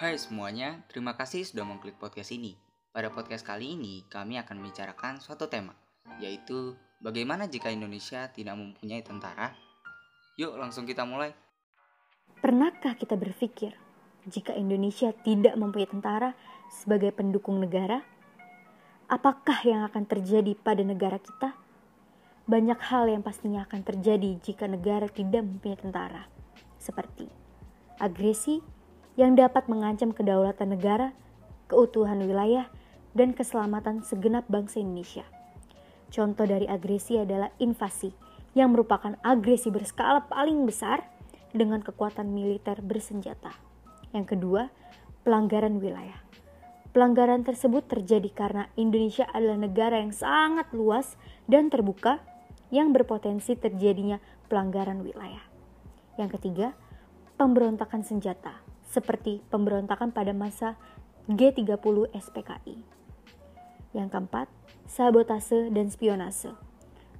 Hai semuanya, terima kasih sudah mengklik podcast ini. Pada podcast kali ini, kami akan membicarakan suatu tema, yaitu bagaimana jika Indonesia tidak mempunyai tentara? Yuk langsung kita mulai. Pernahkah kita berpikir jika Indonesia tidak mempunyai tentara sebagai pendukung negara? Apakah yang akan terjadi pada negara kita? Banyak hal yang pastinya akan terjadi jika negara tidak mempunyai tentara, seperti agresi yang dapat mengancam kedaulatan negara, keutuhan wilayah, dan keselamatan segenap bangsa Indonesia. Contoh dari agresi adalah invasi, yang merupakan agresi berskala paling besar dengan kekuatan militer bersenjata. Yang kedua, pelanggaran wilayah. Pelanggaran tersebut terjadi karena Indonesia adalah negara yang sangat luas dan terbuka yang berpotensi terjadinya pelanggaran wilayah. Yang ketiga, pemberontakan senjata, seperti pemberontakan pada masa G30 SPKI. Yang keempat, sabotase dan spionase.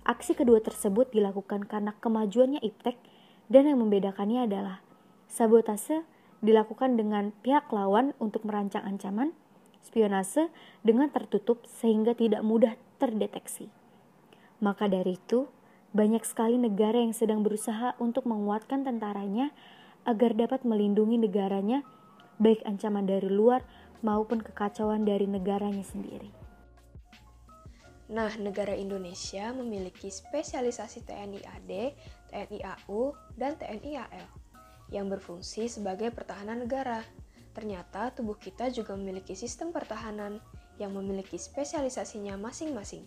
Aksi kedua tersebut dilakukan karena kemajuannya iptek dan yang membedakannya adalah sabotase dilakukan dengan pihak lawan untuk merancang ancaman, spionase dengan tertutup sehingga tidak mudah terdeteksi. Maka dari itu, banyak sekali negara yang sedang berusaha untuk menguatkan tentaranya agar dapat melindungi negaranya baik ancaman dari luar maupun kekacauan dari negaranya sendiri. Nah, negara Indonesia memiliki spesialisasi TNI AD, TNI AU, dan TNI AL yang berfungsi sebagai pertahanan negara. Ternyata tubuh kita juga memiliki sistem pertahanan yang memiliki spesialisasinya masing-masing.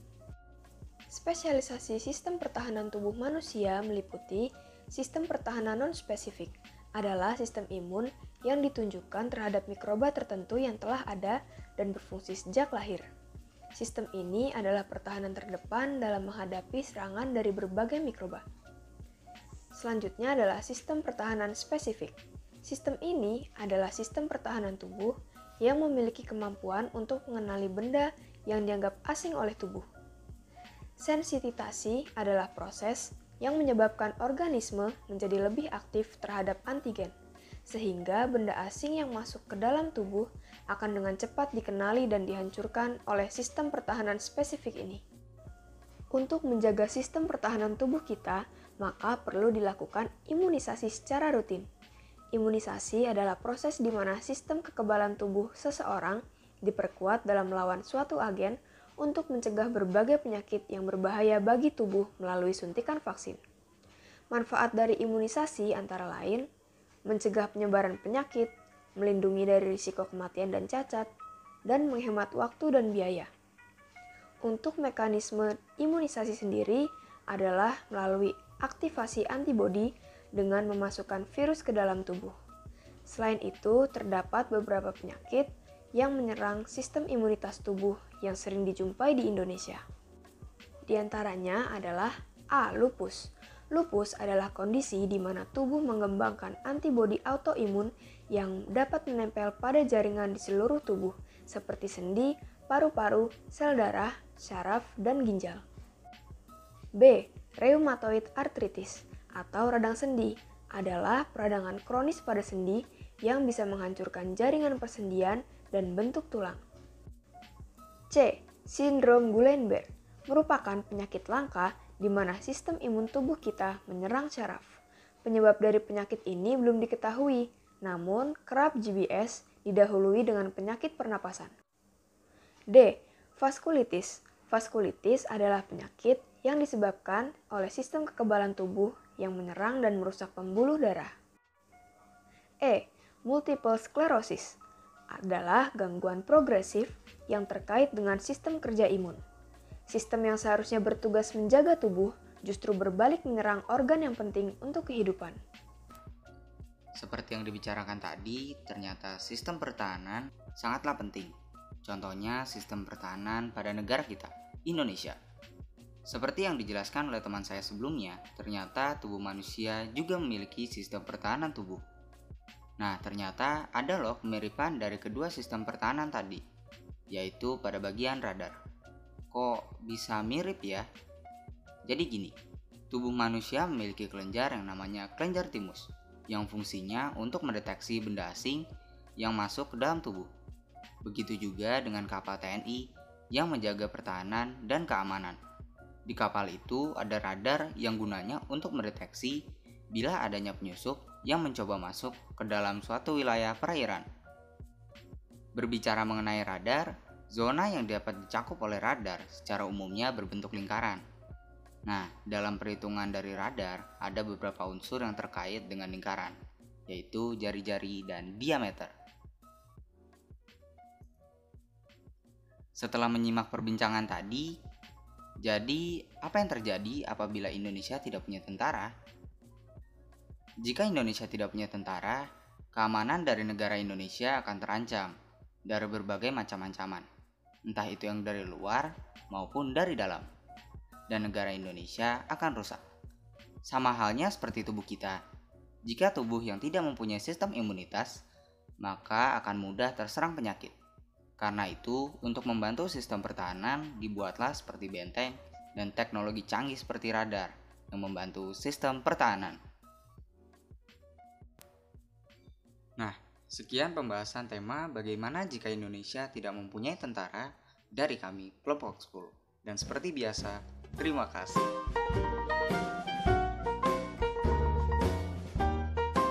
Spesialisasi sistem pertahanan tubuh manusia meliputi sistem pertahanan non-spesifik, adalah sistem imun yang ditunjukkan terhadap mikroba tertentu yang telah ada dan berfungsi sejak lahir. Sistem ini adalah pertahanan terdepan dalam menghadapi serangan dari berbagai mikroba. Selanjutnya adalah sistem pertahanan spesifik. Sistem ini adalah sistem pertahanan tubuh yang memiliki kemampuan untuk mengenali benda yang dianggap asing oleh tubuh. Sensititasi adalah proses yang menyebabkan organisme menjadi lebih aktif terhadap antigen, sehingga benda asing yang masuk ke dalam tubuh akan dengan cepat dikenali dan dihancurkan oleh sistem pertahanan spesifik ini. Untuk menjaga sistem pertahanan tubuh kita, maka perlu dilakukan imunisasi secara rutin. Imunisasi adalah proses di mana sistem kekebalan tubuh seseorang diperkuat dalam melawan suatu agen untuk mencegah berbagai penyakit yang berbahaya bagi tubuh melalui suntikan vaksin. Manfaat dari imunisasi antara lain mencegah penyebaran penyakit, melindungi dari risiko kematian dan cacat, dan menghemat waktu dan biaya. Untuk mekanisme imunisasi sendiri adalah melalui aktivasi antibodi dengan memasukkan virus ke dalam tubuh. Selain itu, terdapat beberapa penyakit yang menyerang sistem imunitas tubuh yang sering dijumpai di Indonesia. Di antaranya adalah A. Lupus. Lupus adalah kondisi di mana tubuh mengembangkan antibodi autoimun yang dapat menempel pada jaringan di seluruh tubuh, seperti sendi, paru-paru, sel darah, syaraf, dan ginjal. B. Rheumatoid arthritis atau radang sendi adalah peradangan kronis pada sendi yang bisa menghancurkan jaringan persendian dan bentuk tulang. C. Sindrom Guillain-Barré merupakan penyakit langka di mana sistem imun tubuh kita menyerang syaraf. Penyebab dari penyakit ini belum diketahui, namun kerap GBS didahului dengan penyakit pernapasan. D. Vaskulitis. Vaskulitis adalah penyakit yang disebabkan oleh sistem kekebalan tubuh yang menyerang dan merusak pembuluh darah. E. Multiple sclerosis adalah gangguan progresif yang terkait dengan sistem kerja imun. Sistem yang seharusnya bertugas menjaga tubuh justru berbalik menyerang organ yang penting untuk kehidupan. Seperti yang dibicarakan tadi, ternyata sistem pertahanan sangatlah penting. Contohnya sistem pertahanan pada negara kita, Indonesia. Seperti yang dijelaskan oleh teman saya sebelumnya, ternyata tubuh manusia juga memiliki sistem pertahanan tubuh Nah, ternyata ada loh kemiripan dari kedua sistem pertahanan tadi, yaitu pada bagian radar. Kok bisa mirip ya? Jadi gini, tubuh manusia memiliki kelenjar yang namanya kelenjar timus, yang fungsinya untuk mendeteksi benda asing yang masuk ke dalam tubuh. Begitu juga dengan kapal TNI yang menjaga pertahanan dan keamanan. Di kapal itu ada radar yang gunanya untuk mendeteksi bila adanya penyusup yang mencoba masuk ke dalam suatu wilayah perairan. Berbicara mengenai radar, zona yang dapat dicakup oleh radar secara umumnya berbentuk lingkaran. Nah, dalam perhitungan dari radar, ada beberapa unsur yang terkait dengan lingkaran, yaitu jari-jari dan diameter. Setelah menyimak perbincangan tadi, jadi apa yang terjadi apabila Indonesia tidak punya tentara? Jika Indonesia tidak punya tentara, keamanan dari negara Indonesia akan terancam dari berbagai macam ancaman, entah itu yang dari luar maupun dari dalam dan negara Indonesia akan rusak. Sama halnya seperti tubuh kita. Jika tubuh yang tidak mempunyai sistem imunitas, maka akan mudah terserang penyakit. Karena itu, untuk membantu sistem pertahanan dibuatlah seperti benteng dan teknologi canggih seperti radar yang membantu sistem pertahanan. Nah, sekian pembahasan tema bagaimana jika Indonesia tidak mempunyai tentara dari kami kelompok 10. Dan seperti biasa, Terima kasih.